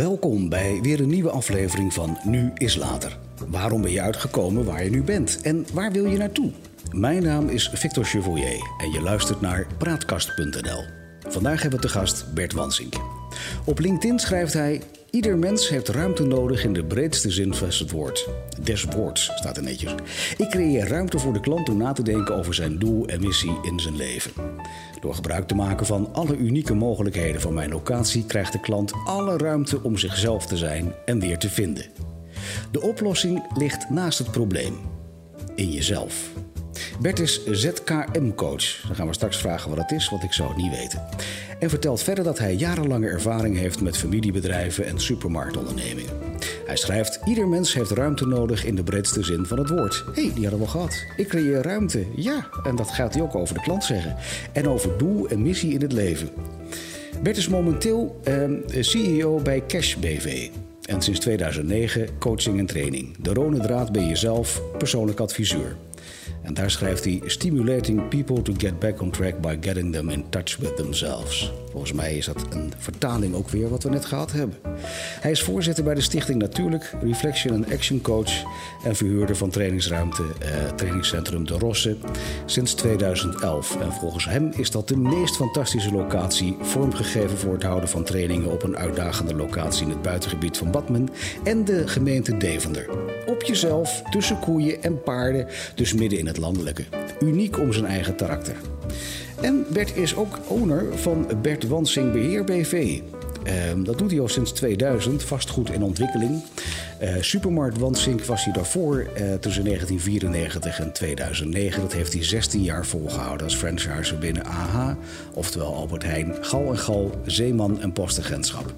Welkom bij weer een nieuwe aflevering van Nu is Later. Waarom ben je uitgekomen waar je nu bent en waar wil je naartoe? Mijn naam is Victor Chevoyer en je luistert naar Praatkast.nl. Vandaag hebben we te gast Bert Wansink. Op LinkedIn schrijft hij: Ieder mens heeft ruimte nodig in de breedste zin van het woord. Des woords staat er netjes. Ik creëer ruimte voor de klant om na te denken over zijn doel en missie in zijn leven. Door gebruik te maken van alle unieke mogelijkheden van mijn locatie krijgt de klant alle ruimte om zichzelf te zijn en weer te vinden. De oplossing ligt naast het probleem. In jezelf. Bert is ZKM-coach. Dan gaan we straks vragen wat dat is, want ik zou het niet weten. En vertelt verder dat hij jarenlange ervaring heeft met familiebedrijven en supermarktondernemingen. Hij schrijft: Ieder mens heeft ruimte nodig in de breedste zin van het woord. Hé, hey, die hadden we gehad. Ik creëer ruimte. Ja, en dat gaat hij ook over de klant zeggen. En over doel en missie in het leven. Bert is momenteel eh, CEO bij Cash BV. En sinds 2009 coaching en training. De rode draad ben jezelf, persoonlijk adviseur. En daar schrijft hij: Stimulating people to get back on track by getting them in touch with themselves. Volgens mij is dat een vertaling ook weer wat we net gehad hebben. Hij is voorzitter bij de Stichting Natuurlijk, Reflection and Action Coach en verhuurder van trainingsruimte eh, trainingscentrum De Rosse sinds 2011. En volgens hem is dat de meest fantastische locatie, vormgegeven voor het houden van trainingen op een uitdagende locatie in het buitengebied van Badmen en de gemeente Deventer. Op jezelf, tussen koeien en paarden, dus midden in het landelijke. Uniek om zijn eigen karakter. En Bert is ook owner van Bert Wansing Beheer BV. Uh, dat doet hij al sinds 2000, vastgoed en ontwikkeling. Uh, Supermarkt Wansink was hij daarvoor uh, tussen 1994 en 2009. Dat heeft hij 16 jaar volgehouden als franchiser binnen AH, oftewel Albert Heijn, Gal en Gal, Zeeman en Postagentschap.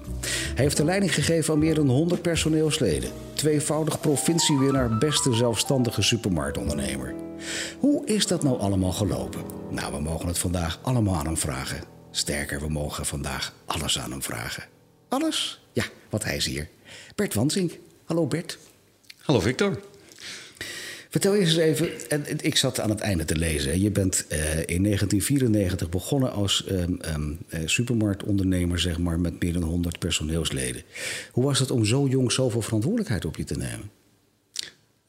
Hij heeft de leiding gegeven aan meer dan 100 personeelsleden. Tweevoudig provinciewinnaar beste zelfstandige supermarktondernemer. Hoe is dat nou allemaal gelopen? Nou, we mogen het vandaag allemaal aan hem vragen. Sterker, we mogen vandaag alles aan hem vragen. Alles? Ja, wat hij is hier. Bert Wansink. Hallo Bert. Hallo Victor. Vertel eens even, en ik zat aan het einde te lezen. Je bent uh, in 1994 begonnen als um, um, supermarktondernemer, zeg maar, met meer dan 100 personeelsleden. Hoe was het om zo jong zoveel verantwoordelijkheid op je te nemen?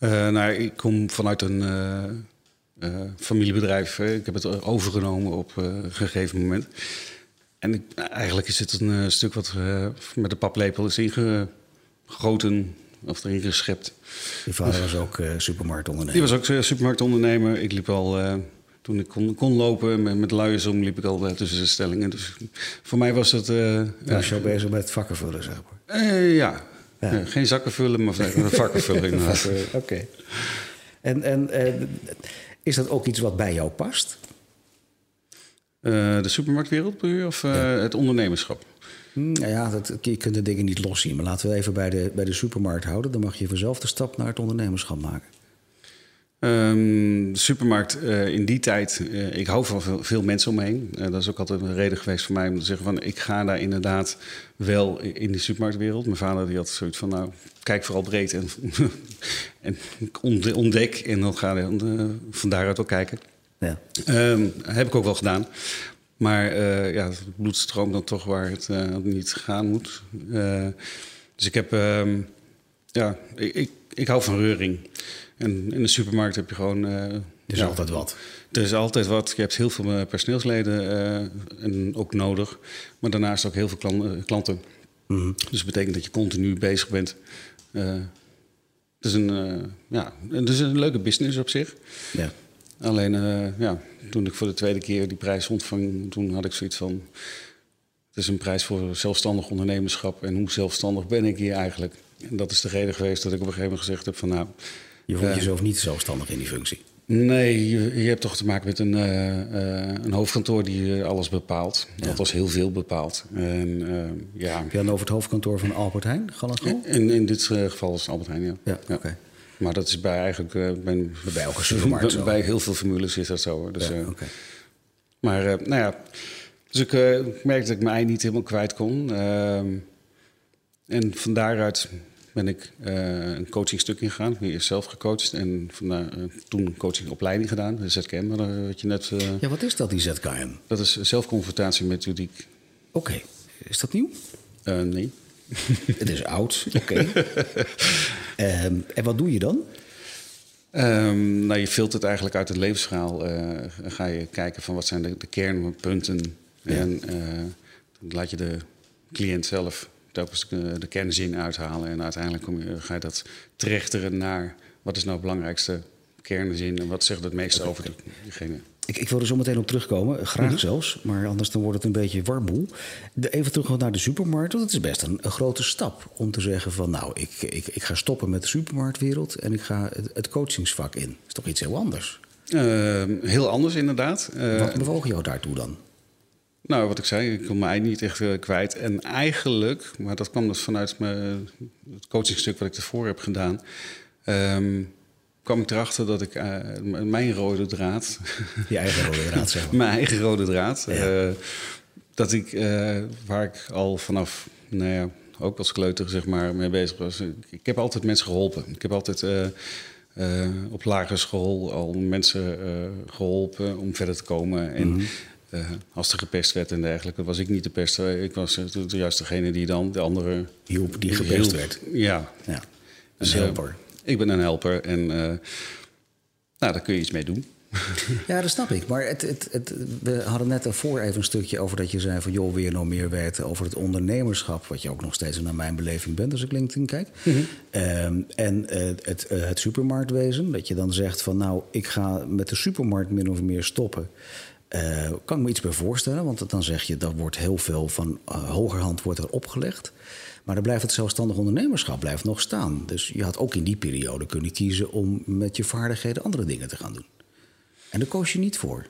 Uh, nou, ik kom vanuit een uh, uh, familiebedrijf. Ik heb het overgenomen op een gegeven moment. En ik, eigenlijk is het een stuk wat met de paplepel is ingegoten of erin geschept. Je vader was ook supermarktondernemer? Die was ook supermarktondernemer. Ik liep al... toen ik kon, kon lopen met, met luiers om, liep ik al tussen de stellingen. Dus voor mij was het... Uh, was je al bezig met vakken vullen, zeg maar? ja, ja. Geen zakken vullen, maar vakken vullen inderdaad. Oké. Okay. En, en uh, is dat ook iets wat bij jou past? Uh, de supermarktwereld of uh, ja. het ondernemerschap? Nou ja, dat, je kunt de dingen niet los zien. Maar laten we even bij de, bij de supermarkt houden. Dan mag je vanzelf de stap naar het ondernemerschap maken. Um, de supermarkt uh, in die tijd, uh, ik hou van veel, veel mensen omheen. Uh, dat is ook altijd een reden geweest voor mij om te zeggen van ik ga daar inderdaad wel in die supermarktwereld. Mijn vader die had zoiets van nou kijk vooral breed en, en ontdek en dan ga je van daaruit ook kijken. Ja. Um, heb ik ook wel gedaan. Maar ja, het bloed stroomt dan toch waar het niet gaan moet. dus ik heb, um, ja, ik, ik, ik hou van reuring. En in de supermarkt heb je gewoon. Uh, er is ja, altijd wat. Er is altijd wat. Je hebt heel veel personeelsleden uh, en ook nodig. Maar daarnaast ook heel veel klanten. Mm -hmm. Dus dat betekent dat je continu bezig bent. Uh, het, is een, ja, het is een leuke business op zich. Ja. Alleen ja, toen ik voor de tweede keer die prijs ontvang, toen had ik zoiets van. Het is een prijs voor zelfstandig ondernemerschap. En hoe zelfstandig ben ik hier eigenlijk? En dat is de reden geweest dat ik op een gegeven moment gezegd heb van nou. Je voelt uh, jezelf niet zelfstandig in die functie? Nee, je, je hebt toch te maken met een, uh, uh, een hoofdkantoor die alles bepaalt. Ja. Dat was heel veel bepaald. En, ja. Heb je dan over het hoofdkantoor van Albert Heijn? In, in dit geval is het Albert Heijn, ja. ja, ja. Okay. Maar dat is bij eigenlijk... bij, bij elke supermarkt Bij, bij heel veel formules is dat zo. Dus, ja, okay. Maar nou ja... Dus ik merkte dat ik mijn ei niet helemaal kwijt kon. Ehm, en van daaruit ben ik uh, een coachingstuk ingegaan. Ik ben eerst zelf gecoacht en vandaar, uh, toen coachingopleiding gedaan, de ZKM, wat je net... Ja, wat is dat, die ZKM? Dat is zelfconfrontatie methodiek. Oké. Okay. Is dat nieuw? nee. het is oud, oké. Ehm, en wat doe je dan? Um, nou, je filtert eigenlijk uit het levensverhaal. Uh, ga je kijken van wat zijn de, de kernpunten. Ja. En uh, dan laat je de cliënt zelf telkens de, de kernzin uithalen. En uiteindelijk kom je, ga je dat trechteren naar wat is nou het belangrijkste kernzin en wat zegt het meeste over diegene. Ik, ik wil er zo meteen op terugkomen, graag mhm. zelfs, maar anders dan wordt het een beetje warboel. even terug naar de supermarkt, want het is best een, een, grote stap om te zeggen van nou, ik, ik, ik ga stoppen met de supermarktwereld en ik ga het, het coachingsvak in. Dat is toch iets heel anders? Uh, heel anders inderdaad. Uh, Wat bewoog jou daartoe dan? Nou, wat ik zei, ik kon mij niet echt uh, kwijt. En eigenlijk, maar dat kwam dus vanuit mijn, het coachingstuk wat ik ervoor heb gedaan... Um, kwam ik erachter dat ik uh, mijn rode draad. Je eigen rode draad, zeg maar. mijn eigen rode draad. Ja. Uh, dat ik, waar ik al vanaf, nou ja, ook als kleuter zeg maar, mee bezig was. Ik heb altijd mensen geholpen. Ik heb altijd op lagere school al mensen geholpen om verder te komen. En mm -hmm. Als er gepest werd en dergelijke, was ik niet de pester. Ik was juist degene die dan de andere... Hielp, die gepest werd. Ja. ja. Een dus, helper. Ik ben een helper en nou, daar kun je iets mee doen. Ja, dat snap ik. Maar het, het, het, we hadden net daarvoor even een stukje over dat je zei van... joh, weer nog meer weten over het ondernemerschap... wat je ook nog steeds naar mijn beleving bent als ik LinkedIn kijk. Mm -hmm. um, en uh, het, uh, het supermarktwezen, dat je dan zegt van... nou, ik ga met de supermarkt min of meer stoppen... Uh, kan ik me iets bij voorstellen, want dan zeg je... dat wordt heel veel van hogerhand wordt er opgelegd... Maar dan blijft het zelfstandig ondernemerschap blijft nog staan. Dus je had ook in die periode kunnen kiezen om met je vaardigheden andere dingen te gaan doen. En daar koos je niet voor.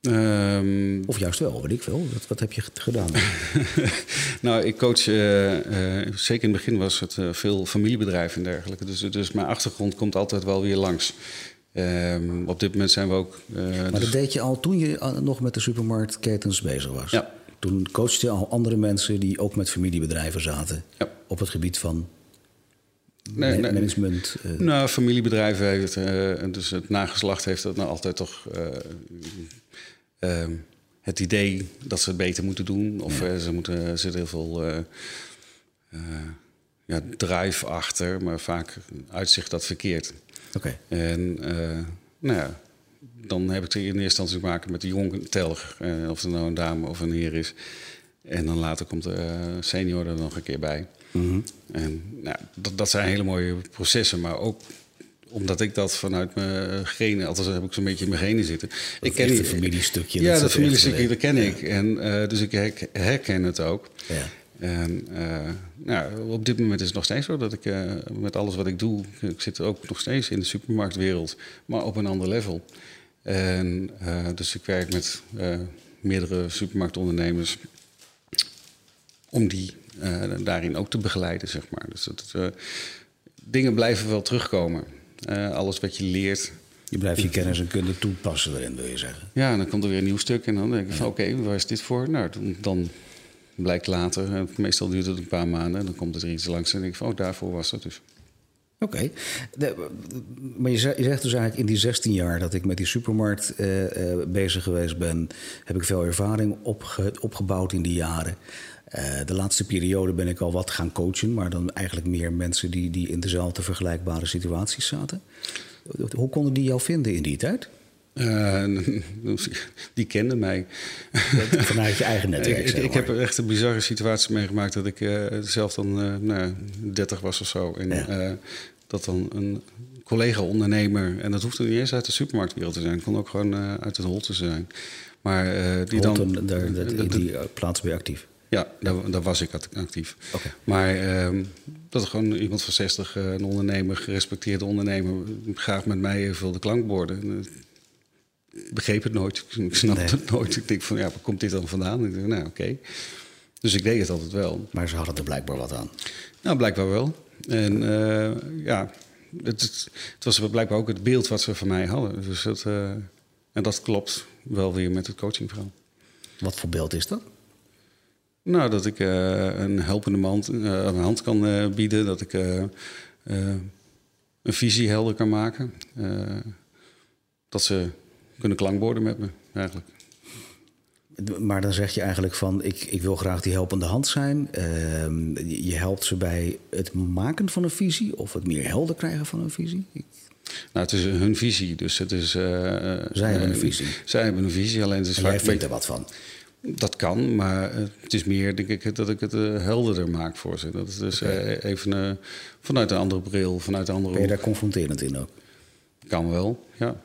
Um, of juist wel, weet ik veel. Wat, wat heb je gedaan? nou, ik coach, uh, uh, zeker in het begin was het uh, veel familiebedrijven en dergelijke. Dus, dus mijn achtergrond komt altijd wel weer langs. Um, op dit moment zijn we ook... maar dus... dat deed je al toen je nog met de supermarktketens bezig was? Ja, toen coachte je al andere mensen die ook met familiebedrijven zaten. Ja. Op het gebied van nee, nee, management. Uh. Nou, familiebedrijven heeft, uh, dus het nageslacht heeft dat nou altijd toch uh, het idee dat ze het beter moeten doen. Of ja. ze moeten, er zit heel veel ja, drive achter, maar vaak uitzicht dat verkeerd. Oké. Okay. En nou ja, dan heb ik er in eerste instantie te maken met de jonge telg. Uh, of het nou een dame of een heer is. En dan later komt de uh, senior er nog een keer bij. Mm -hmm. En nou, dat, dat, zijn hele mooie processen. Maar ook omdat ik dat vanuit mijn genen, althans heb ik zo'n beetje in mijn genen zitten. Dat ik ken het familiestukje. Ja, dat familiestukje, dat ken ik. En uh, dus ik herken het ook. Ja. En uh, nou, op dit moment is het nog steeds zo dat ik uh, met alles wat ik doe, ik zit ook nog steeds in de supermarktwereld, maar op een ander level. En uh, dus ik werk met meerdere supermarktondernemers om die daarin ook te begeleiden, zeg maar. Dus dat, dingen blijven wel terugkomen. alles wat je leert. Je blijft je kennis en kunde toepassen erin, wil je zeggen? Ja, en dan komt er weer een nieuw stuk en dan denk ik van oké, okay, waar is dit voor? Nou, dan blijkt later, meestal duurt het een paar maanden, en dan komt er iets langs en denk ik van oh, daarvoor was het dus. Oké. Maar je zegt, je zegt, dus eigenlijk in die 16 jaar dat ik met die supermarkt uh, uh, bezig geweest ben, heb ik veel ervaring opge, opgebouwd in die jaren. De laatste periode ben ik al wat gaan coachen, maar dan eigenlijk meer mensen die, die in dezelfde vergelijkbare situaties zaten. Hoe konden die jou vinden in die tijd? die kenden mij. Vanuit je eigen netwerk. ik, ik heb echt een bizarre situatie meegemaakt dat ik zelf dan nou, 30 was of zo. En ja dat dan een collega-ondernemer, en dat hoeft niet eens uit de supermarktwereld te zijn, kon ook gewoon uh, uit het Holte zijn. Maar uh, die Holten, dan. Daar, in die eh, plaats ben je actief? Ja, daar, daar, was ik actief. Okay. Maar uh, dat er gewoon iemand van 60, een ondernemer, gerespecteerde ondernemer, graag met mij even wilde klankborden. Ik begreep het nooit, ik snapte nee. het nooit. Ik denk van, ja, waar komt dit dan vandaan? Ik dacht, nou, oké. Okay. Dus ik deed het altijd wel. Maar ze hadden er blijkbaar wat aan. Nou, blijkbaar wel. En uh, ja, het, het, was blijkbaar ook het beeld wat ze van mij hadden. Dus het, uh, en dat klopt wel weer met het coachingverhaal. Wat voor beeld is dat? Nou, dat ik uh, een helpende hand, een hand kan bieden. Dat ik een visie helder kan maken. dat ze kunnen klankborden met me, eigenlijk. Maar dan zeg je eigenlijk van, ik, ik wil graag die helpende hand zijn. Ehm, je helpt ze bij het maken van een visie of het meer helder krijgen van een visie. Nou, het is hun visie, dus het is... eh, Zij hebben een eh, visie. Zij hebben een visie, alleen het is En vaak jij vindt er wat van. Dat kan, maar eh, het is meer, denk ik, dat ik het eh, helderder maak voor ze. Dat het dus eh, even eh, vanuit een andere bril, vanuit een andere Ben je daar confronterend in ook? Kan wel, ja.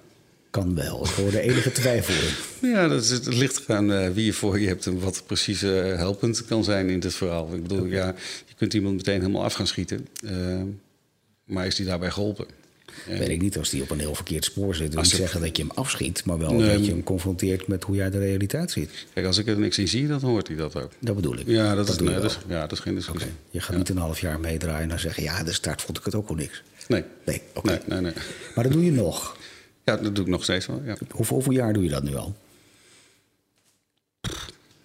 Kan wel. Ik hoor de enige twijfel in. Ja, dat is, het ligt eraan eh, wie je voor je hebt en wat precies eh, helpend kan zijn in dit verhaal. Ik bedoel, ja, je kunt iemand meteen helemaal af gaan schieten, eh, maar is die daarbij geholpen? En- Weet ik niet als die op een heel verkeerd spoor zit. wil Als niet zeggen dat je hem afschiet, maar wel Nee, dat je hem confronteert met hoe jij de realiteit ziet. Kijk, als ik er niks in zie, dan hoort hij dat ook. Dat bedoel ik. Ja, dat, is, nee, wel. dat is, ja, dat is geen discussie. Je gaat niet een half jaar meedraaien en dan zeggen... ja, de start vond ik het ook al niks. Nee. Nee, oké. Nee, nee, nee. Maar dat doe je nog. Ja, dat doe ik nog steeds wel. Ja. Hoeveel, hoeveel jaar doe je dat nu al?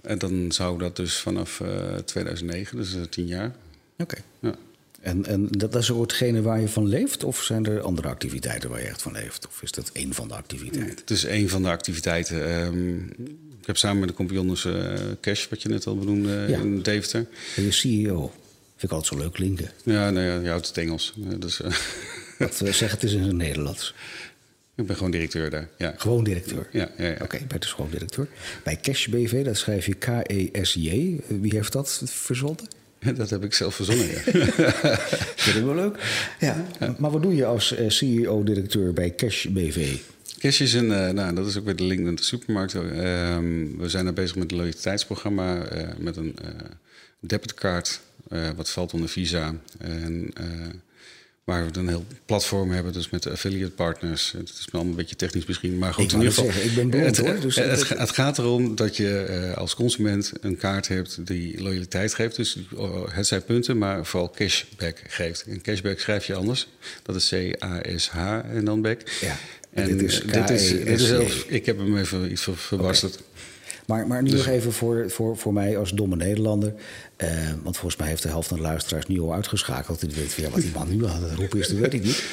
En dan zou dat dus vanaf eh, 2009, dus eh, tien jaar. Oké. Ja. En, en dat is ook hetgene waar je van leeft? Of zijn er andere activiteiten waar je echt van leeft? Of is dat één van de activiteiten? Het is een van de activiteiten. Ehm, ik heb samen met de compagnons eh, Cash, wat je net al benoemde, Ja. in Deventer. Ben je CEO? Vind ik altijd zo leuk klinken. Ja, nee, je houdt het Engels. Eh, dus, eh, Wat eh, zeg het is in het Nederlands. ik ben gewoon directeur daar. Ja, Gewoon directeur. ja, ja. ja. Oké, bij de gewoon directeur. Bij Cash BV, dat schrijf je K-E-S-J. Eh, Wie heeft dat verzonnen? Dat heb ik zelf verzonnen. Ja. Vind ik wel leuk. Ja. Maar wat doe je als eh, CEO-directeur bij Cash BV? Cash is een, eh, nou, dat is ook weer de link met de supermarkt. Ehm, we zijn daar bezig met een loyaliteitsprogramma met een debitcard, wat valt onder Visa. En waar we een heel platform hebben, dus met affiliate partners. Het is allemaal een beetje technisch misschien, maar goed, Ik in ieder geval. zeggen, ik ben blond, het, hoor, dus- het, het, het gaat erom dat je eh, als consument een kaart hebt die loyaliteit geeft. Dus eh, het zijn punten, maar vooral cashback geeft. En cashback schrijf je anders. Dat is C-A-S-H en dan back. Ja, En dit is dit is, dit is zelfs- ik heb hem even iets ver- verbasterd. Maar, maar nu Dus- nog even voor, voor, voor mij als domme Nederlander. Eh, want volgens mij heeft de helft van de luisteraars nu al uitgeschakeld. Die weet van, ja, wat die man nu aan het roepen is, dat weet ik niet.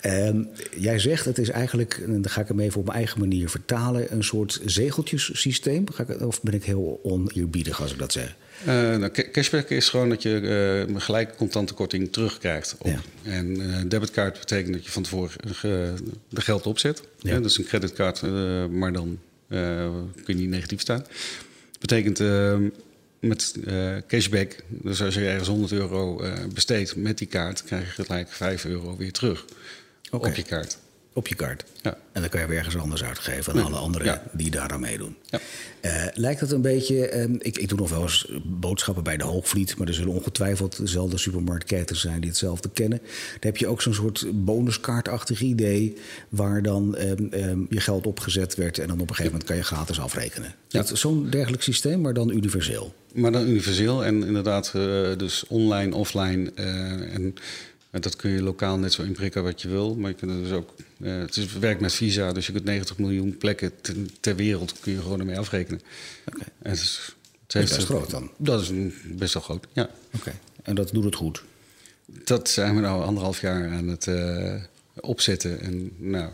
Ehm, jij zegt het is eigenlijk, en dan ga ik hem even op mijn eigen manier vertalen... een soort zegeltjessysteem. Ga ik, of ben ik heel oneerbiedig als ik dat zeg? Eh, nou, ca- cashback is gewoon dat je eh, een gelijke contante korting terugkrijgt. Op. Ja. En eh debitcard betekent dat je van tevoren de geld opzet. Ja. Ja. dus een creditcard, eh, maar dan kun je niet negatief staan. betekent eh, met eh, cashback, dus als je ergens 100 euro eh, besteedt met die kaart, krijg je gelijk 5 euro weer terug op je kaart. Op je kaart. Ja. En dan kan je weer ergens anders uitgeven aan alle anderen ja. die daar aan meedoen. Ja. Eh, lijkt het een beetje. ehm, ik, ik doe nog wel eens boodschappen bij de Hoogvliet. Maar er zullen ongetwijfeld dezelfde supermarktketens zijn die hetzelfde kennen. Dan heb je ook zo'n soort bonuskaartachtig idee. waar dan ehm, ehm, je geld opgezet werd. en dan op een gegeven moment kan je gratis afrekenen. Zo'n dergelijk systeem, maar dan universeel. Maar dan universeel en inderdaad eh, dus online, offline. eh, en eh, dat kun je lokaal net zo inprikken wat je wil. Maar je kunt dus ook... eh, het is, werkt met Visa, dus je kunt 90 miljoen plekken te- ter wereld... kun je gewoon ermee afrekenen. Oké. En het is, het Dat is best groot dan. Dat is best wel groot, ja. Oké. En dat doet het goed. Dat zijn we nou anderhalf jaar aan het eh, opzetten. En nou,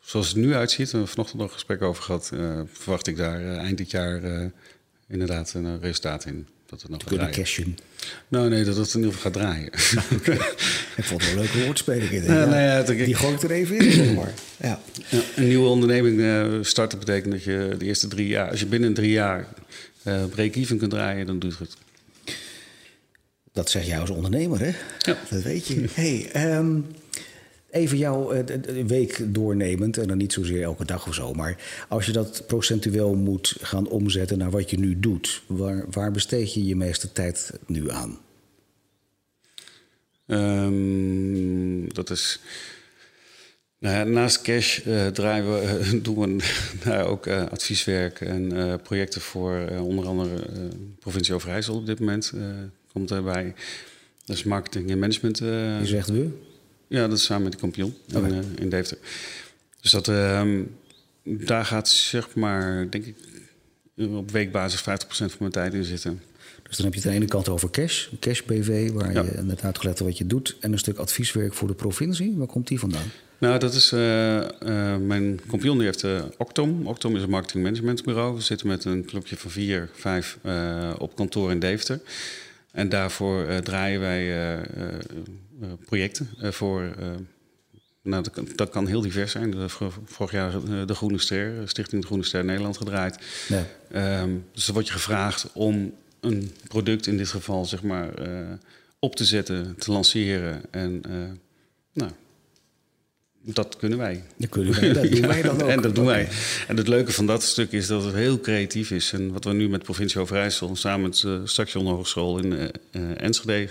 zoals het nu uitziet, we hebben vanochtend nog een gesprek over gehad... eh, verwacht ik daar eind dit jaar inderdaad een resultaat in. Dat het nog gaat Kunnen draaien. cashen. Nou, nee, dat het in ieder geval gaat draaien. Ik vond het een leuke woordspeling in. Ja, nou ja, het- Die gooi ik er even in. zeg maar. Ja. Ja, een nieuwe onderneming eh, starten betekent dat je de eerste drie jaar... als je binnen drie jaar eh break-even kunt draaien, dan doet het. Dat zeg jij als ondernemer, hè? Ja. Dat weet je. Hey, ehm, even jouw eh, week doornemend, en dan niet zozeer elke dag of zo, maar als je dat procentueel moet gaan omzetten naar wat je nu doet, waar, waar besteed je je meeste tijd nu aan? Ehm, dat is... Nou ja, naast cash eh, draaien we, eh, doen we nou, ook advieswerk en projecten voor onder andere provincie Overijssel op dit moment. komt daarbij. Dat is marketing en management. Je zegt we? Ja, dat is samen met de kampioen in, eh, in Deventer. Dus dat, ehm, daar gaat zeg maar, denk ik, op weekbasis 50% van mijn tijd in zitten. Dus dan heb je het aan de ene kant over cash, cash BV, waar Ja. je net uitgelegd hebt wat je doet, en een stuk advieswerk voor de provincie. Waar komt die vandaan? Nou, dat is uh, uh, mijn compagnon die heeft uh, Octom. Octom is een marketing managementbureau. We zitten met een clubje van vier, vijf op kantoor in Deventer. En daarvoor draaien wij projecten voor. nou, dat kan, dat, kan, heel divers zijn. Vorig jaar de Groene Ster, Stichting de Groene Ster Nederland gedraaid. Ja. Um, dus dan word je gevraagd om een product, in dit geval zeg maar, op te zetten, te lanceren. En nou, dat kunnen wij. Dat kunnen wij, dat doen wij dan ook. En dat doen wij. En het leuke van dat stuk is dat het heel creatief is. En wat we nu met provincie Overijssel, samen met de Station Hogeschool in uh, Enschede...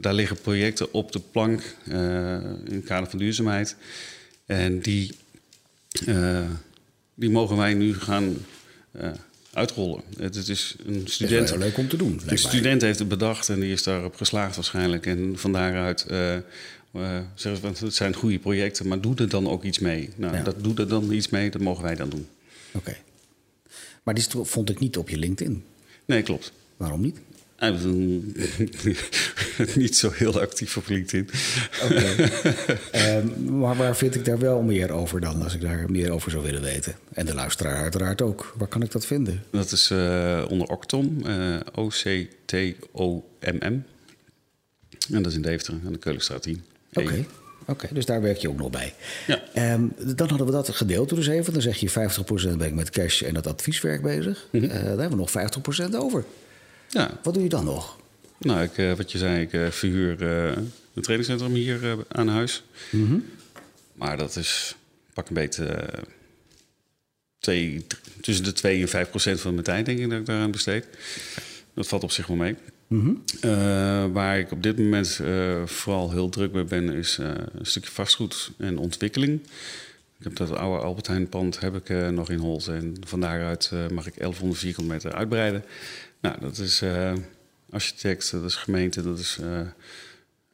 daar liggen projecten op de plank uh, in het kader van duurzaamheid. En die, uh, die mogen wij nu gaan uitrollen. Het, het, is een student. is wel leuk om te doen. De student heeft het bedacht en die is daarop geslaagd waarschijnlijk. En van daaruit uh, het zijn goede projecten, maar doe er dan ook iets mee. Nou, dat doe er dan iets mee, dat mogen wij dan doen. Oké. Maar die vond ik niet op je LinkedIn. Nee, klopt. Waarom niet? Hij was niet zo heel actief op LinkedIn. Oké. um, maar waar vind ik daar wel meer over dan, als ik daar meer over zou willen weten? En de luisteraar uiteraard ook. Waar kan ik dat vinden? Dat is uh, onder Octom, uh, O-C-T-O-M-M. En dat is in Deventer, aan de Keulenstraat 10. Oké. Oké, dus daar werk je ook nog bij. Ja. Um, dan hadden we dat gedeelte dus even. Dan zeg je 50% ben ik met cash en dat advieswerk bezig. Mm -hmm. uh, daar hebben we nog 50% over. Ja. Wat doe je dan nog? Nou, ik, uh, wat je zei, ik uh, verhuur een trainingscentrum hier aan huis. Mm -hmm. Maar dat is pak een beetje twee, tussen de 2 en 5 procent van mijn tijd, denk ik, dat ik daaraan besteed. Dat valt op zich wel mee. Mm waar ik op dit moment uh, vooral heel druk mee ben, is uh, een stukje vastgoed en ontwikkeling. Ik heb dat oude Albert Heijn pand heb ik nog in Holt en van daaruit mag ik 1100 vierkante meter uitbreiden. Nou, dat is architect, dat is gemeente, dat is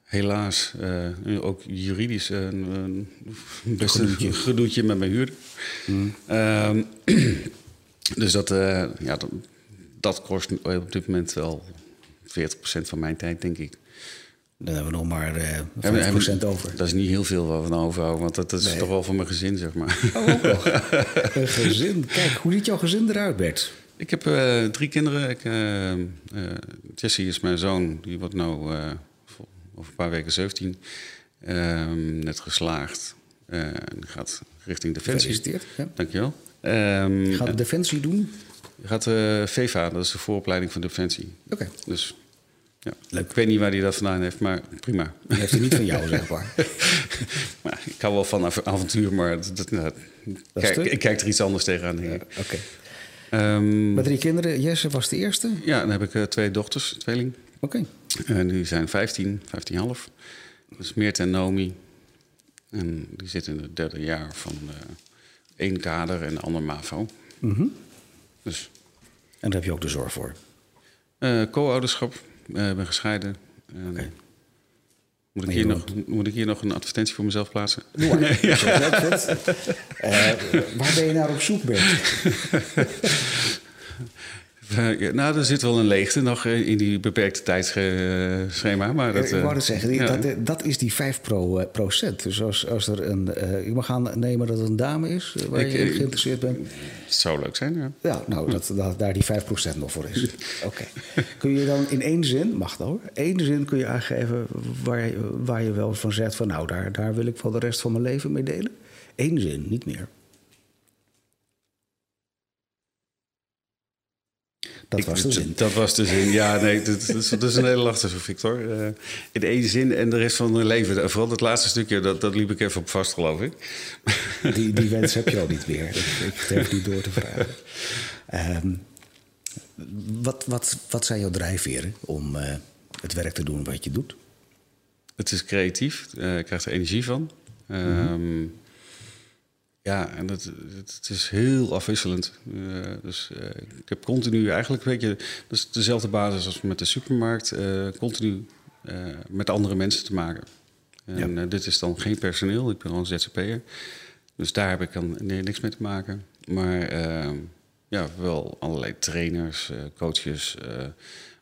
helaas ook juridisch een best een gedoetje met mijn huurder. Mm. Um, dus dat, ja, dat, dat kost op dit moment wel 40% van mijn tijd, denk ik. Dan hebben we nog maar uh, eh, 50% over. Dat is niet heel veel wat we nou overhouden, want dat, dat is toch wel voor mijn gezin, zeg maar. Oh, ook nog. een gezin. Kijk, hoe ziet jouw gezin eruit, Bert? Ik heb uh, drie kinderen. Ik, uh, Jessie is mijn zoon, die wordt nou over een paar weken 17. Ehm, net geslaagd. en gaat richting Defensie. Gefeliciteerd. Ja. Dankjewel. Um, gaat Defensie doen? Gaat uh, VEVA, dat is de vooropleiding van Defensie. Oké. Dus ja. Leuk. Ik weet niet waar hij dat vandaan heeft, maar prima. Die heeft hij niet van jou, zeg maar. maar ik hou wel van avontuur, maar dat, dat, dat kijk, ik kijk er iets anders tegenaan. Ja, Oké. Okay. Um, Met drie kinderen. Jesse was de eerste? Ja, dan heb ik uh, twee dochters, tweeling. Oké. Okay. En die zijn 15, 15,5. Dus Meert en Nomi. En die zitten in het derde jaar van uh, één kader en de ander MAVO. Mm -hmm. Dus. En daar heb je ook de zorg voor? Uh, Co-ouderschap. Uh, ben gescheiden. Okay. Moet ik, hier nog, moet ik hier nog een advertentie voor mezelf plaatsen? Doe maar. Nee, ja. uh, waar ben je naar op zoek, Bert? nou, er zit wel een leegte nog in die beperkte tijdsschema. Maar dat, ik wou het zeggen, ja. dat, dat, is die 5 pro, procent. Dus als, als er een. Uh, ik mag aannemen dat het een dame is waar ik, je geïnteresseerd bent. Het zou leuk zijn, ja. Ja, nou, dat, dat daar die 5 procent nog voor is. Oké. Kun je dan in één zin, mag dat hoor, één zin kun je aangeven waar je, waar je wel van zegt van nou, daar, daar wil ik wel de rest van mijn leven mee delen? Eén zin, niet meer. Dat was de zin. Dat was de zin, ja. Nee, dat, dat, is een hele lastige, Victor. Uh, in één zin en de rest van mijn leven. Vooral dat laatste stukje, dat, dat liep ik even op vast, geloof ik. Die, die wens heb je al niet meer. Ik, ik niet door te vragen. Um, wat, wat, wat zijn jouw drijfveren om uh, het werk te doen wat je doet? Het is creatief. Uh, ik krijg er energie van. Mm -hmm. Ja, en het, het, is heel afwisselend. Uh, dus uh, ik heb continu eigenlijk, weet je, dat is dezelfde basis als met de supermarkt, uh, continu met andere mensen te maken. En ja. dit is dan geen personeel, ik ben al een ZZP'er. Dus daar heb ik dan niks mee te maken. Maar ja, wel allerlei trainers, coaches,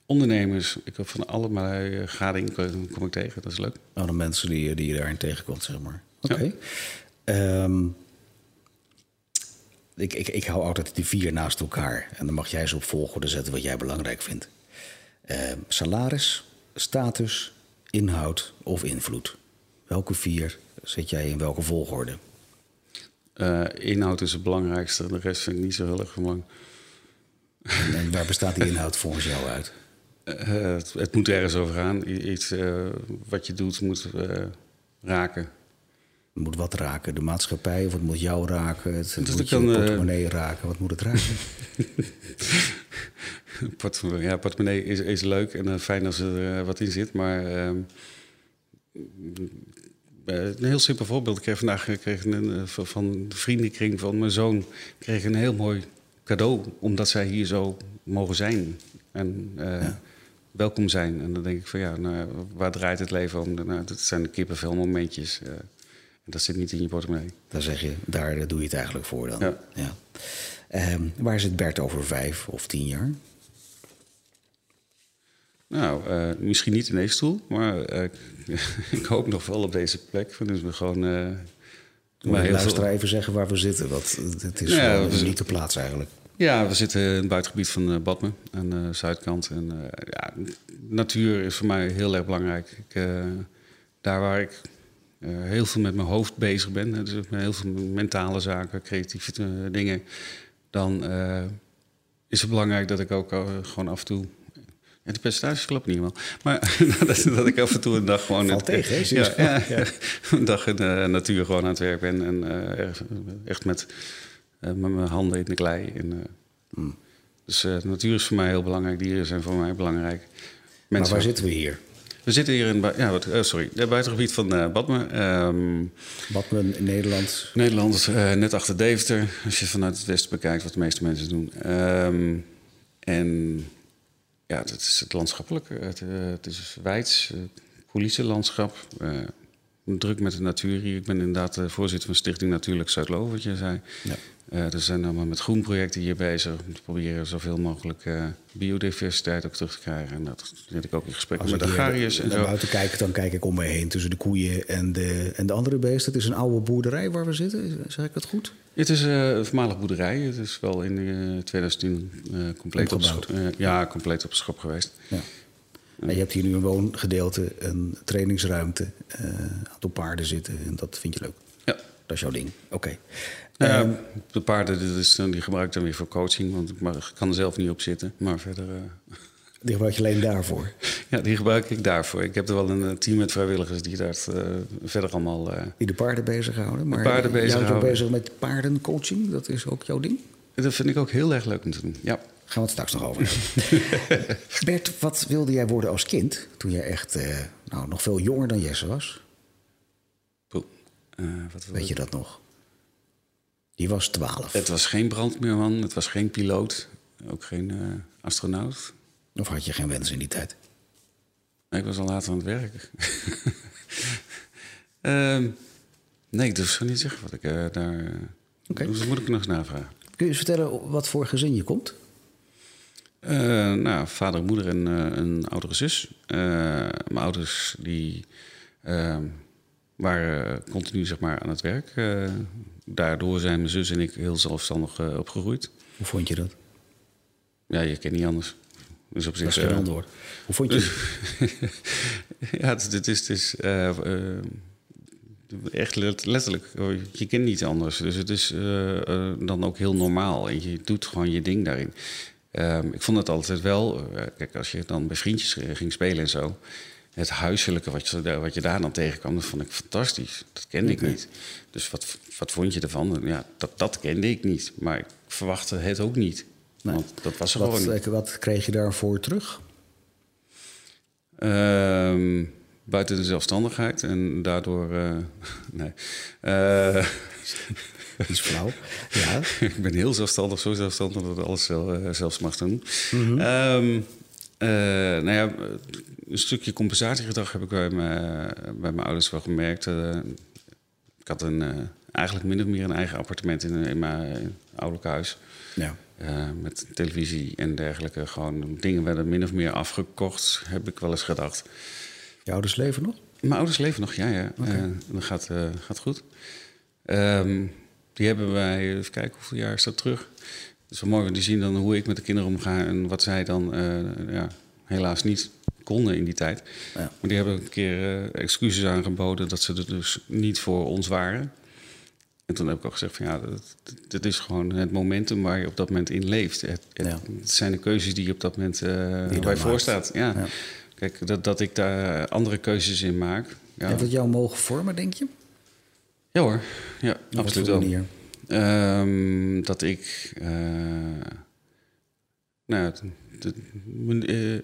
ondernemers. Ik heb van allerlei gading kom ik tegen, dat is leuk. Alle mensen die, die je daarin tegenkomt, zeg maar. Oké. Ehm, ik, ik, ik hou altijd die vier naast elkaar. En dan mag jij ze op volgorde zetten wat jij belangrijk vindt. Ehm, salaris, status, inhoud of invloed. Welke vier zet jij in welke volgorde? Eh, inhoud is het belangrijkste. De rest vind ik niet zo heel erg belangrijk. En, en waar bestaat die inhoud volgens jou uit? Eh, het, het moet ergens over gaan. Iets eh, wat je doet moet raken. Het moet wat raken? De maatschappij of het moet jou raken? Het, het moet je eh, portemonnee raken? Wat moet het raken? Portemonnee, ja, portemonnee is, is leuk en eh, fijn als er eh, wat in zit. Maar ehm, eh, een heel simpel voorbeeld. Ik kreeg vandaag eh, kreeg een, van- de vriendenkring van mijn zoon kreeg een heel mooi cadeau. Omdat zij hier zo mogen zijn. En welkom zijn. En dan denk ik van ja, nou, waar draait het leven om? Nou, dat zijn de kippenvel momentjes. En dat zit niet in je portemonnee. Dan zeg je, daar doe je het eigenlijk voor dan. Ja. Ehm, waar zit Bert over vijf of tien jaar? Nou, eh, misschien niet in deze stoel, maar eh, ik hoop nog wel op deze plek. Dus we gewoon. Moet maar luisteraar veel- even zeggen waar we zitten? Want het is Ja, een unieke plaats eigenlijk. Ja, we zitten in het buitengebied van Badme, aan de zuidkant. En ja, natuur is voor mij heel erg belangrijk. Ik, daar waar ik eh, heel veel met mijn hoofd bezig ben, dus met heel veel mentale zaken, creatieve eh, dingen, dan eh, is het belangrijk dat ik ook gewoon af en toe. Ja, die percentages kloppen niet helemaal. Maar dat, dat ik af en toe een dag gewoon... Valt tegen, ja, zo. ja, een dag in de natuur gewoon aan het werk ben. En echt- met, met mijn handen in de klei. En, Hmm. Dus de natuur is voor mij heel belangrijk. Dieren zijn voor mij belangrijk. Maar Mensen, waar zitten we hier? We zitten hier in ja, wat, eh, sorry, het buitengebied van eh Badme. Ehm, Badmen in Nederland. Nederland, eh, net achter Deventer. Als je vanuit het westen bekijkt wat de meeste mensen doen. Ehm, en ja, het is het landschappelijke. Het, eh, het is wijds, uh, coulissenlandschap. druk met de natuur hier. Ik ben inderdaad voorzitter van Stichting Natuurlijk Zuidloo, wat je zei. Ja. Eh, er zijn allemaal met groenprojecten hier bezig. Om te proberen zoveel mogelijk eh, biodiversiteit ook terug te krijgen. En dat zit ik ook in gesprek Als met ik hier agrariërs en naar zo. buiten kijk, dan kijk ik om me heen tussen de koeien en de, en de andere beesten. Het is een oude boerderij waar we zitten. Zeg ik dat goed? Het is eh, een voormalig boerderij. Het is wel in eh 2010 eh, compleet, op Omgebouwd. ja, compleet op schop geweest. Ja. En je hebt hier nu een woongedeelte, een trainingsruimte, een aantal paarden zitten. En dat vind je leuk. Ja. Dat is jouw ding. Oké. Nou ja, Ehm, de paarden dat is, dan- die gebruik ik dan weer voor coaching, want ik mag- kan er zelf niet op zitten. Maar verder, eh, die gebruik je alleen daarvoor. ja, die gebruik ik daarvoor. Ik heb er wel een eh, team met vrijwilligers die daar eh, verder allemaal... Die de paarden bezighouden. Maar paarden jij houdt ook bezighouden. bezig met paardencoaching. Dat is ook jouw ding. dat vind ik ook heel erg leuk om te doen. Ja. Gaan we het straks nog over. Bert, wat wilde jij worden als kind? Toen jij echt nou, nog veel jonger dan Jesse was. Eh, wat Weet je dat nog? Die was twaalf. Het was geen brandmeerman, het was geen piloot, ook geen eh, astronaut. Of had je geen wens in die tijd? Nee, ik was al later aan het werk. Ehm, nee, ik durf zo niet zeggen wat ik eh, daar... Oké. Dus dat moet ik nog eens navragen. Kun je eens vertellen wat voor gezin je komt? Nou, vader en moeder en een oudere zus. Mijn ouders die ehm, waren continu zeg maar, aan het werk. Eh, daardoor zijn mijn zus en ik heel zelfstandig eh, opgegroeid. Hoe vond je dat? Ja, je kent niet anders. Dus op Dat zich, is geen eh, antwoord. Hoe vond je het? ja, het, is- het is, het is eh, eh, echt let- letterlijk. oh, Je kent niet anders. Dus het is eh, eh, dan ook heel normaal. En je doet gewoon je ding daarin. Ehm, ik vond het altijd wel... eh, kijk, als je dan bij vriendjes eh, ging spelen en zo... Het huiselijke wat je, daar- wat je daar dan tegenkwam, dat vond ik fantastisch. Dat kende ik niet. Dus wat, wat vond je ervan? Ja, dat, dat kende ik niet. Maar ik verwachtte het ook niet. Nee. Want dat was er Wat, gewoon niet. eh, wat kreeg je daarvoor terug? Ehm, buiten de zelfstandigheid en daardoor. eh, nee. Eh, Iets flauw. Ja. ik ben heel zelfstandig, zo zelfstandig dat ik alles zel- eh, zelfs mag doen. Eh, nou ja, een stukje compensatiegedrag heb ik bij mijn, bij mijn ouders wel gemerkt. Eh, ik had een, eh, eigenlijk min of meer een eigen appartement in, in mijn ouderlijk huis. ja. Eh, met televisie en dergelijke. Gewoon dingen werden min of meer afgekocht, heb ik wel eens gedacht. Je ouders leven nog? Mijn ouders leven nog, ja, ja. Eh, dat gaat, eh, gaat goed. Ehm, die hebben wij, even kijken hoeveel jaar is dat terug. Mooi, want die zien dan hoe ik met de kinderen omga en wat zij dan eh, ja, helaas niet konden in die tijd. Ja. Maar die hebben een keer eh, excuses aangeboden dat ze er dus niet voor ons waren. En toen heb ik ook gezegd van ja, dat, dit is gewoon het momentum waar je op dat moment in leeft. Het, het, Ja. het zijn de keuzes die je op dat moment eh dan waar je maakt. voor staat. Ja. Ja. Kijk, dat, dat ik daar andere keuzes in maak. Ja, Heeft dat jou mogen vormen, denk je? ja hoor, ja, Op absoluut wel. manier? Ehm, dat ik. eh, nou, eh,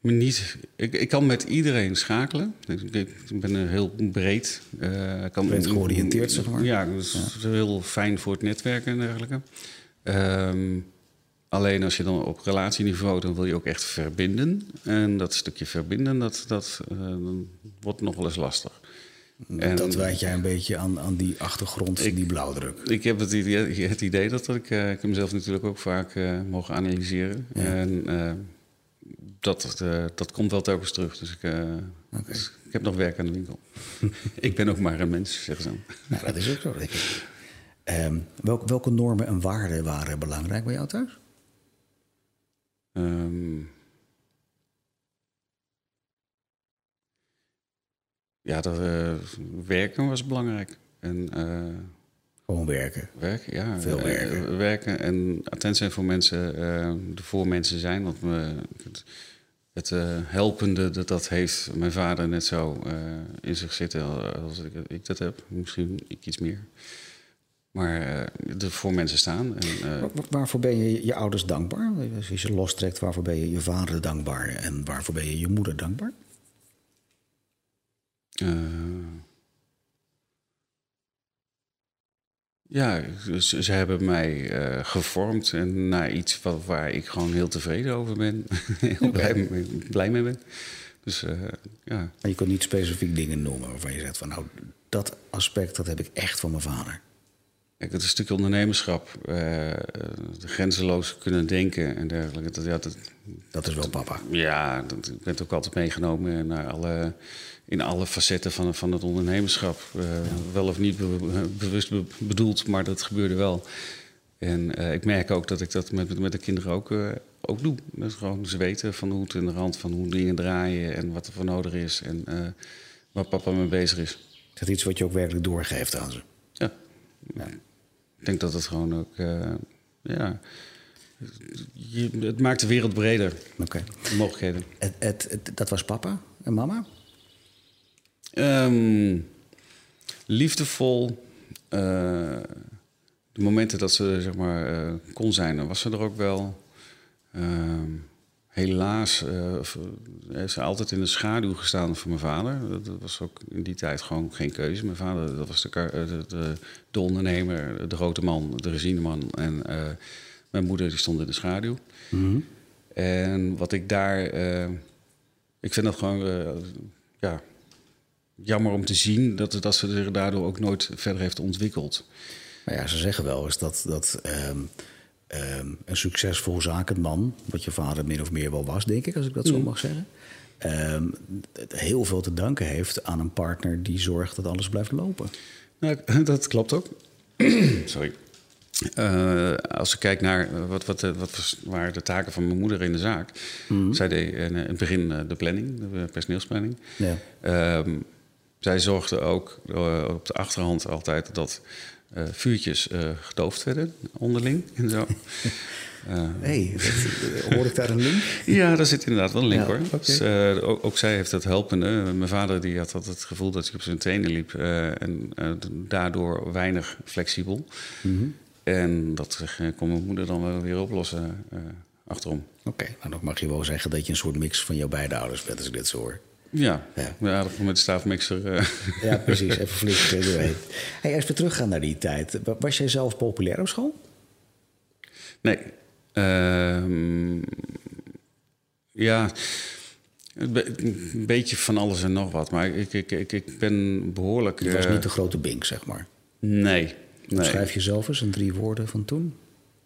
niet. Ik, ik kan met iedereen schakelen. Ik, ik ben heel breed. eh, kan, Breed georiënteerd, zeg maar. Ja, dat is heel fijn voor het netwerken en dergelijke. Ehm, alleen als je dan op relatieniveau, dan wil je ook echt verbinden. En dat stukje verbinden, dat, dat wordt nog wel eens lastig. En- dat wijt jij een beetje aan, aan die achtergrond van die blauwdruk. Ik heb het idee, het idee dat, dat ik, eh, ik heb mezelf natuurlijk ook vaak eh, mogen analyseren. En eh, dat, dat komt wel telkens terug. Dus ik, dus ik heb nog werk aan de winkel. ik ben ook maar een mens, zeggen ze dan. Nou, dat is ook zo. Ehm, welke, welke normen en waarden waren belangrijk bij jou thuis? Ehm, ja, dat, eh, werken was belangrijk. En eh, Gewoon werken. Werken, ja. Veel Eh, werken. werken en attent zijn voor mensen, er voor mensen zijn. Want me, het, het helpende dat dat heeft mijn vader net zo in zich zitten als ik, ik dat heb. Misschien ik iets meer. Maar er voor mensen staan. En, Wa- wa- Waarvoor ben je je ouders dankbaar? Als je ze lostrekt, waarvoor ben je je vader dankbaar? En waarvoor ben je je moeder dankbaar? Eh, ja, ze, ze hebben mij eh, gevormd en naar iets wat, waar ik gewoon heel tevreden over ben. heel blij, mee, blij mee ben. Dus eh, ja, Maar je kunt niet specifiek dingen noemen waarvan je zegt van nou, dat aspect dat heb ik echt van mijn vader. Kijk, het is een stukje ondernemerschap. eh, grenzeloos kunnen denken en dergelijke. Dat, ja, dat, Dat is wel papa. ja, dat, ik ben ook altijd meegenomen naar alle, in alle facetten van, van het ondernemerschap. Eh, Wel of niet be- bewust be- bedoeld, maar dat gebeurde wel. En eh, ik merk ook dat ik dat met, met de kinderen ook, eh, ook doe. Is gewoon ze weten van hoe het in de rand van hoe dingen draaien en wat er voor nodig is en eh, waar papa mee bezig is. Is dat iets wat je ook werkelijk doorgeeft aan ze? Ja. Ik denk dat het gewoon ook, eh, ja, je, het maakt de wereld breder, Oké. de mogelijkheden. Het, het, het- dat was papa en mama? Ehm, liefdevol. eh, de momenten dat ze zeg maar eh, kon zijn, dan was ze er ook wel. Ehm, helaas eh, heeft ze altijd in de schaduw gestaan van mijn vader. Dat, was ook in die tijd gewoon geen keuze. Mijn vader dat was de, de, de, de ondernemer, de grote man, de regineman. En eh, mijn moeder die stond in de schaduw. En wat ik daar... ik vind dat gewoon... ja, jammer om te zien dat, dat ze zich daardoor ook nooit verder heeft ontwikkeld. Nou ja, ze zeggen wel eens dat, dat ehm, ehm, een succesvol zakenman, wat je vader min of meer wel was, denk ik, als ik dat zo mag zeggen, het heel veel te danken heeft aan een partner die zorgt dat alles blijft lopen. Nou, dat klopt ook. Sorry. Eh, als ik kijk naar eh, wat, wat, eh, wat was- waren de taken van mijn moeder in de zaak. Zij deed in, in het begin de planning, de personeelsplanning. Ja. Zij zorgde ook eh, op de achterhand altijd dat eh, vuurtjes eh, gedoofd werden onderling en zo. Hé, hey, hoor ik daar een link? Ja, daar zit inderdaad wel een link Ja, hoor. Dus, ook, ook zij heeft dat helpende. Mijn vader die had altijd het gevoel dat hij op zijn tenen liep. en daardoor weinig flexibel. Mhm. En dat kon mijn moeder dan wel weer oplossen achterom. Oké, nou dan mag je wel zeggen dat je een soort mix van jouw beide ouders bent, als ik dit zo hoor. Ja, Ja. ja. dat met de staafmixer. eh, Ja, precies. Even flink er doorheen. Hey, als we teruggaan naar die tijd. wa- Was jij zelf populair op school? nee. Ehm, ja, een be- een beetje van alles en nog wat. Maar ik, ik, ik, ik ben behoorlijk... Je was eh, niet de grote bink, zeg maar. Nee. nee. Schrijf je zelf eens in drie woorden van toen?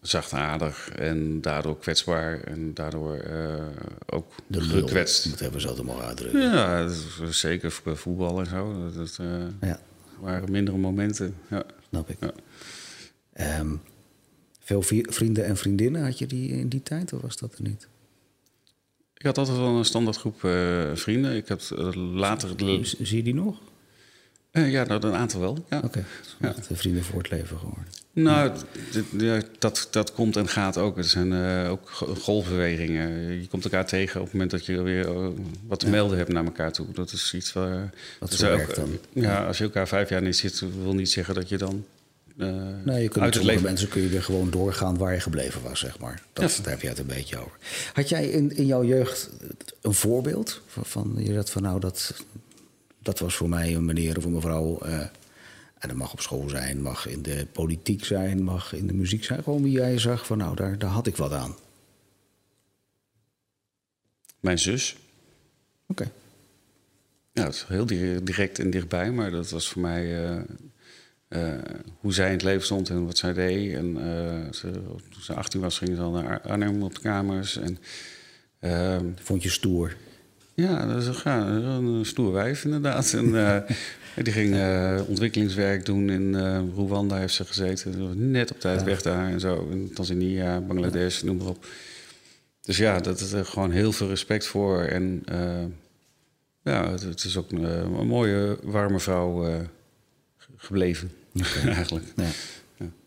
Zachtaardig en daardoor kwetsbaar en daardoor eh, ook De lul, gekwetst. Dat hebben ze altijd maar uitdrukken. Ja, is zeker voor voetbal en zo. Dat, eh, Ja, waren mindere momenten. Ja. snap ik. Ja. Ehm, veel vrienden en vriendinnen had je die in die tijd, of was dat er niet? Ik had altijd wel een standaardgroep eh, vrienden. Ik heb eh, later... Zie je die nog? Eh, ja, nou, een aantal wel. Ja. Oké, ja. de vrienden voor het leven geworden. Nou, ja, dat, dat komt en gaat ook. Het zijn eh, ook go- golfbewegingen. Je komt elkaar tegen op het moment dat je weer eh, wat te melden hebt naar elkaar toe. Dat is iets waar... Wat dus zo ook, dan. Ja, als je elkaar vijf jaar niet ziet, wil niet zeggen dat je dan Nee, je kunt uit het leven... mensen kun je weer gewoon doorgaan waar je gebleven was, zeg maar. Dat, Daar heb je het een beetje over. Had jij in, in jouw jeugd een voorbeeld van, van je dat van nou dat, dat was voor mij een meneer of een mevrouw. eh, en dat mag op school zijn, mag in de politiek zijn, mag in de muziek zijn. Gewoon wie jij zag van nou, daar, daar had ik wat aan. Mijn zus. Oké. Ja, dat is heel di- direct en dichtbij, maar dat was voor mij eh, eh, hoe zij in het leven stond en wat zij deed. En ze, toen ze 18 was, ging ze al naar Ar- Arnhem op de kamers. En, ehm, Vond je stoer. Ja, dat is ja, een stoer wijf inderdaad. En, eh, die ging eh, ontwikkelingswerk doen in eh, Rwanda, heeft ze gezeten. Net op tijd weg daar en zo. In Tanzania, Bangladesh, noem maar op. Dus ja, dat is er gewoon heel veel respect voor. En ja, het, het is ook een, een mooie, warme vrouw ge- gebleven, eigenlijk. Ja.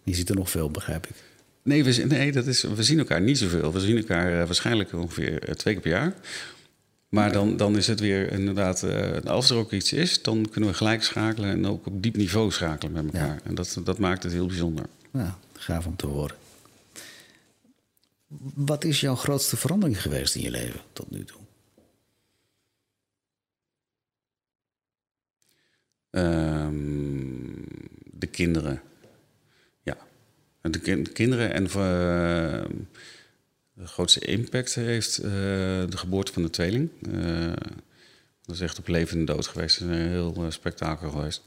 Je ziet er nog veel, begrijp ik. Nee, we, zien- nee dat is, we zien elkaar niet zoveel. We zien elkaar waarschijnlijk ongeveer twee keer per jaar. Maar dan, dan is het weer inderdaad, eh, als er ook iets is, dan kunnen we gelijk schakelen en ook op diep niveau schakelen met elkaar. En dat, dat maakt het heel bijzonder. Ja, gaaf om te horen. Wat is jouw grootste verandering geweest in je leven tot nu toe? Ehm, de kinderen. Ja. De kin- kinderen en eh, de grootste impact heeft eh, de geboorte van de tweeling. Eh, dat is echt op leven en dood geweest. Is een heel eh, spektakel geweest.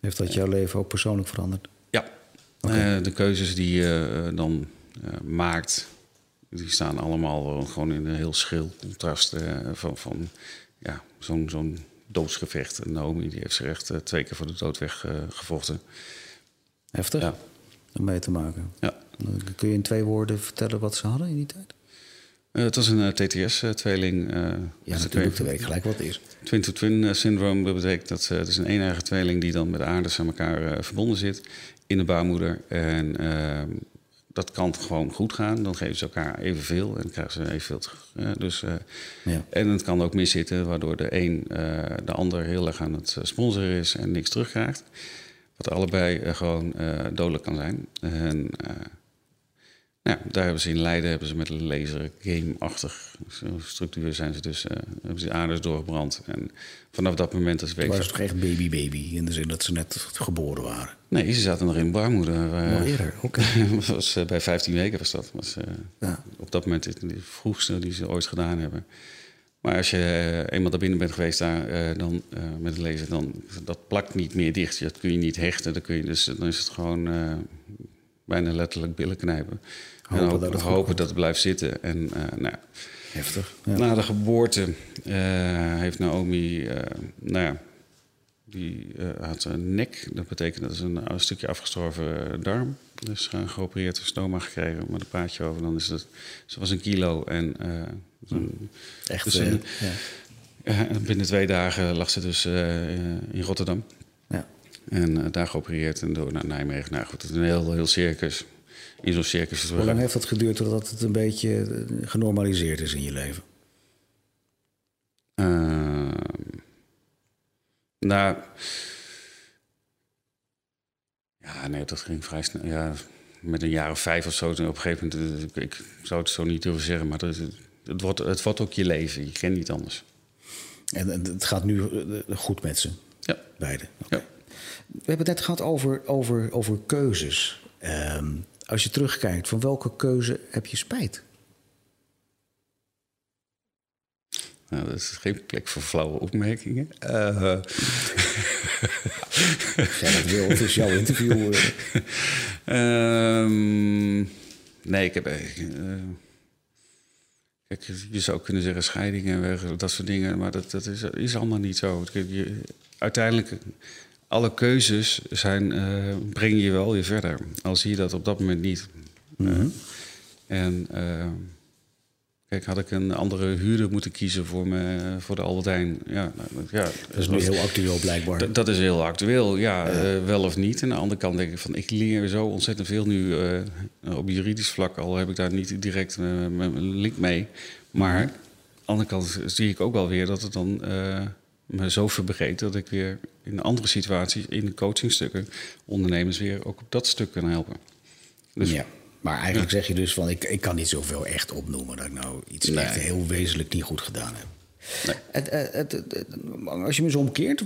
Heeft dat jouw leven ook persoonlijk veranderd? Ja, de keuzes die je dan maakt, die staan allemaal gewoon in een heel schil contrast van, van ja, zo'n zo'n doodsgevecht. En Naomi die heeft zich echt twee keer voor de dood weggevochten. Heftig Ja. om mee te maken. ja. Kun je in twee woorden vertellen wat ze hadden in die tijd? Eh, het was een TTS-tweeling. Ja, natuurlijk, dan weet ik gelijk wat het is. Twin-to-twin syndroom dat betekent dat het is een eeneigen tweeling die dan met de aardes aan elkaar eh, verbonden zit in de baarmoeder. En ehm, dat kan gewoon goed gaan. Dan geven ze elkaar evenveel en dan krijgen ze evenveel terug. Eh, dus, eh, Ja. En het kan ook miszitten, waardoor de een eh, de ander heel erg aan het eh, sponsoren is en niks terugkrijgt. Wat allebei eh, gewoon eh, dodelijk kan zijn. En eh, ja, daar hebben ze in Leiden hebben ze met een laser game-achtig structuur zijn ze dus eh, hebben ze aarders doorgebrand. En vanaf dat moment is week. ze toch echt baby-baby in de zin dat ze net geboren waren? Nee, ze zaten nog in baarmoeder. Nog eerder, oké. was, eh, bij 15 weken was dat. Was, Ja. Op dat moment de de vroegste die ze ooit gedaan hebben. Maar als je eenmaal daar binnen bent geweest daar, dan, met een laser, dan dat plakt niet meer dicht. Dat kun je niet hechten. Dan, kun je dus, dan is het gewoon bijna letterlijk billen knijpen. Hopen en hopen, dat het hopen dat het blijft zitten. En eh, nou, Heftig. Ja. na de geboorte eh, heeft Naomi, eh, nou ja, die had een nek. Dat betekent dat is een, een stukje afgestorven darm. Dus uh, geopereerd, een stoma gekregen. Maar een praatje over, dan is het, ze was een kilo. En Echt, dus, eh, ja. ja, binnen twee dagen lag ze dus in Rotterdam. En eh, daar geopereerd en door naar Nijmegen. Nou goed, het is een heel, heel circus. In zo'n circus Hoe lang heeft dat geduurd totdat het een beetje eh, genormaliseerd is in je leven? Ehm, nou. Ja, nee, dat ging vrij snel. Ja, met een jaar of vijf of zo. toen Op een gegeven moment, eh, ik, ik zou het zo niet durven zeggen, maar dat, het, wordt, het wordt ook je leven. Je kent niet anders. En, en het gaat nu goed met ze, Ja. beide. Ja. We hebben het net gehad over, over, over keuzes. Ehm, als je terugkijkt, van welke keuze heb je spijt? Nou, dat is geen plek voor flauwe opmerkingen. Eh, Als jij dat wil, het is jouw interview. eh. Ehm, nee, ik heb, eh, Kijk, je zou kunnen zeggen scheidingen weg, dat soort dingen, maar dat, dat is, is allemaal niet zo. Uiteindelijk, alle keuzes zijn, uh, brengen je wel weer verder. Al zie je dat op dat moment niet. Mhm. en Kijk, had ik een andere huurder moeten kiezen voor, me, voor de Albertijn? Ja, nou, ja, dat is nu heel actueel blijkbaar. Dat is heel actueel, ja, wel of niet. En aan de andere kant denk ik van, ik leer zo ontzettend veel nu op juridisch vlak. Al heb ik daar niet direct mijn link mee. Maar aan de andere kant zie ik ook wel weer dat het dan me zo verbreedt... dat ik weer in andere situaties, in de coachingstukken... ondernemers weer ook op dat stuk kan helpen. Dus, ja. Maar eigenlijk zeg je dus van, ik, ik kan niet zoveel echt opnoemen... dat ik nou iets nee. echt heel wezenlijk niet goed gedaan heb. Nee. Het, het, het, als je me zo omkeert,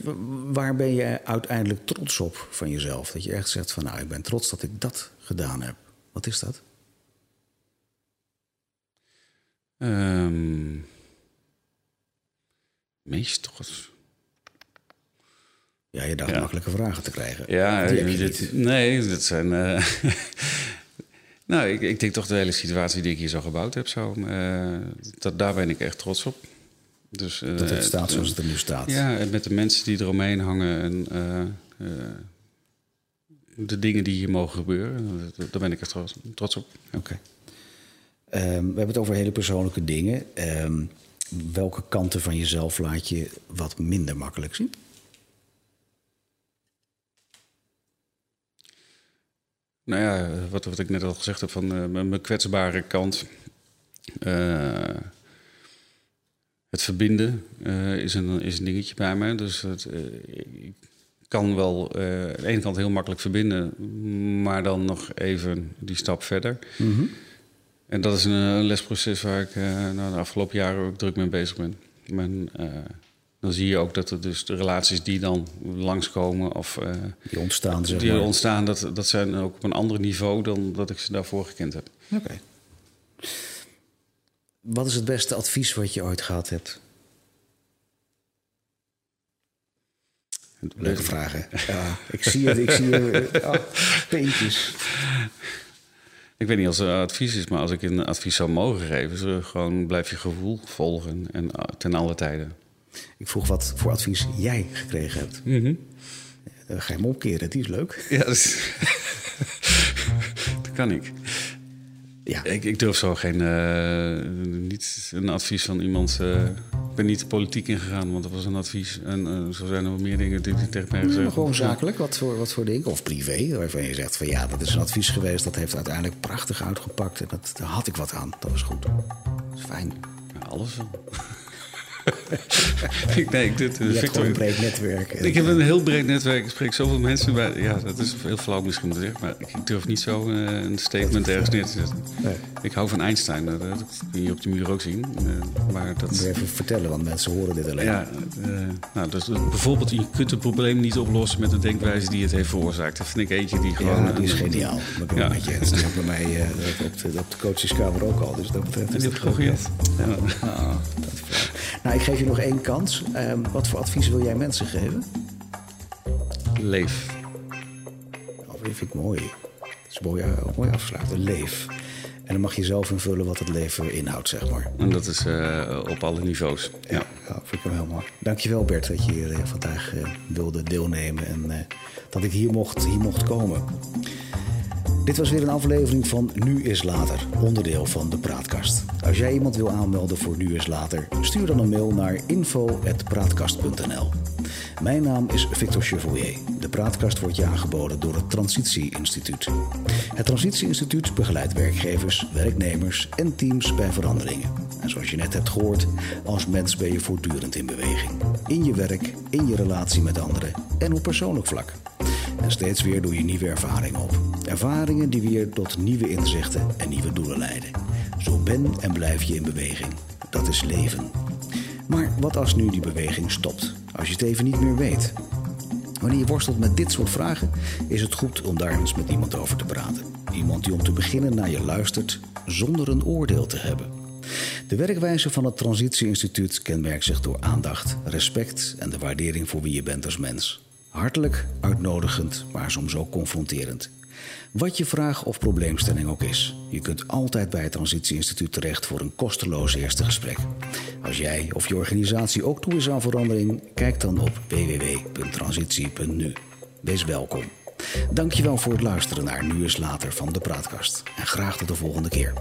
waar ben je uiteindelijk trots op van jezelf? Dat je echt zegt van, nou, ik ben trots dat ik dat gedaan heb. Wat is dat? Um, meest trots. Ja, je dacht ja. makkelijke vragen te krijgen. Ja, dit, nee, dat zijn. Uh, nou, ik, ik, denk toch de hele situatie die ik hier zo gebouwd heb, zo, uh, dat, daar ben ik echt trots op. Dus, uh, dat het staat zoals het er nu staat. Ja, en met de mensen die eromheen hangen en de dingen die hier mogen gebeuren, daar ben ik echt trots, trots op. Oké. Okay. Um, we hebben het over hele persoonlijke dingen. Um, welke kanten van jezelf laat je wat minder makkelijk zien? Nou ja, wat, wat ik net al gezegd heb van uh, mijn kwetsbare kant. Uh, het verbinden uh, is, een, is een dingetje bij mij. Dus het, ik kan wel aan de ene kant heel makkelijk verbinden, maar dan nog even die stap verder. Mm -hmm. En dat is een, een lesproces waar ik nou, de afgelopen jaren ook druk mee bezig ben. Uh, dan zie je ook dat er dus de relaties die dan langskomen of uh, die ontstaan, zeg die maar. ontstaan, dat, dat zijn ook op een ander niveau dan dat ik ze daarvoor gekend heb. Oké. Okay. Wat is het beste advies wat je ooit gehad hebt? Leuke vragen. Ja, ik zie het, ik zie het. Oh, peentjes. Ik weet niet als het advies is, maar als ik een advies zou mogen geven, is gewoon blijf je gevoel volgen en ten alle tijden. Ik vroeg wat voor advies jij gekregen hebt. Mm -hmm. Dan ga je hem opkeren, die is leuk. Ja, dat, is... dat kan ik. Ja. Ik, ik durf zo geen. Uh, niet een advies van iemand. Uh, ik ben niet de politiek ingegaan, want dat was een advies. En uh, zo zijn er wel meer dingen die ik tegen mij gezegd. Gewoon zakelijk, wat voor, wat voor dingen? Of privé, waarvan je zegt van ja, dat is een advies geweest. Dat heeft uiteindelijk prachtig uitgepakt. En dat, daar had ik wat aan. Dat was goed. Dat is fijn. Ja, alles wel. ik, nee, ik, dit, je hebt gewoon een breed netwerk. Ik heb een heel breed netwerk. Ik spreek zoveel mensen bij. Ja, dat is heel flauw misschien te zeggen. Maar ik durf niet zo uh, een statement ergens neer te zetten. Nee. Ik hou van Einstein. Dat, dat kun je op de muur ook zien. Uh, maar dat... Moet je even vertellen, want mensen horen dit alleen. Ja, uh, nou, dus bijvoorbeeld, je kunt het probleem niet oplossen met de denkwijze die het heeft veroorzaakt. Dat vind ik eentje die gewoon... Ja, die is geniaal. Dat ben ja. met je is bij mij op, de, op de coachingskamer ook al. Dus dat betreft is dat geprobeerd. Ja. Ah, dat nou, ik geef je nog één kans. Um, wat voor advies wil jij mensen geven? Leef. Oh, dat vind ik mooi. Dat is mooi, uh, mooi afgesluiten. Leef. En dan mag je zelf invullen wat het leven inhoudt, zeg maar. En dat is uh, op alle niveaus. Ja, ja. vind ik hem heel mooi. Dankjewel Bert dat je hier uh, vandaag wilde deelnemen en dat ik hier mocht, hier mocht komen. Dit was weer een aflevering van Nu is Later, onderdeel van de Praatkast. Als jij iemand wil aanmelden voor Nu is Later, stuur dan een mail naar info.praatkast.nl. Mijn naam is Victor Chevalier. De Praatkast wordt je aangeboden door het Transitie Instituut. Het Transitie Instituut begeleidt werkgevers, werknemers en teams bij veranderingen. En zoals je net hebt gehoord, als mens ben je voortdurend in beweging. In je werk, in je relatie met anderen en op persoonlijk vlak. En steeds weer doe je nieuwe ervaringen op. Ervaringen die weer tot nieuwe inzichten en nieuwe doelen leiden. Zo ben en blijf je in beweging. Dat is leven. Maar wat als nu die beweging stopt? Als je het even niet meer weet? Wanneer je worstelt met dit soort vragen, is het goed om daar eens met iemand over te praten. Iemand die om te beginnen naar je luistert zonder een oordeel te hebben. De werkwijze van het Transitie Instituut kenmerkt zich door aandacht, respect en de waardering voor wie je bent als mens. Hartelijk, uitnodigend, maar soms ook confronterend. Wat je vraag of probleemstelling ook is, je kunt altijd bij het Transitie Instituut terecht voor een kosteloos eerste gesprek. Als jij of je organisatie ook toe is aan verandering, kijk dan op www.transitie.nu. Wees welkom. Dankjewel voor het luisteren naar Nu is Later van de Praatkast. En graag tot de volgende keer.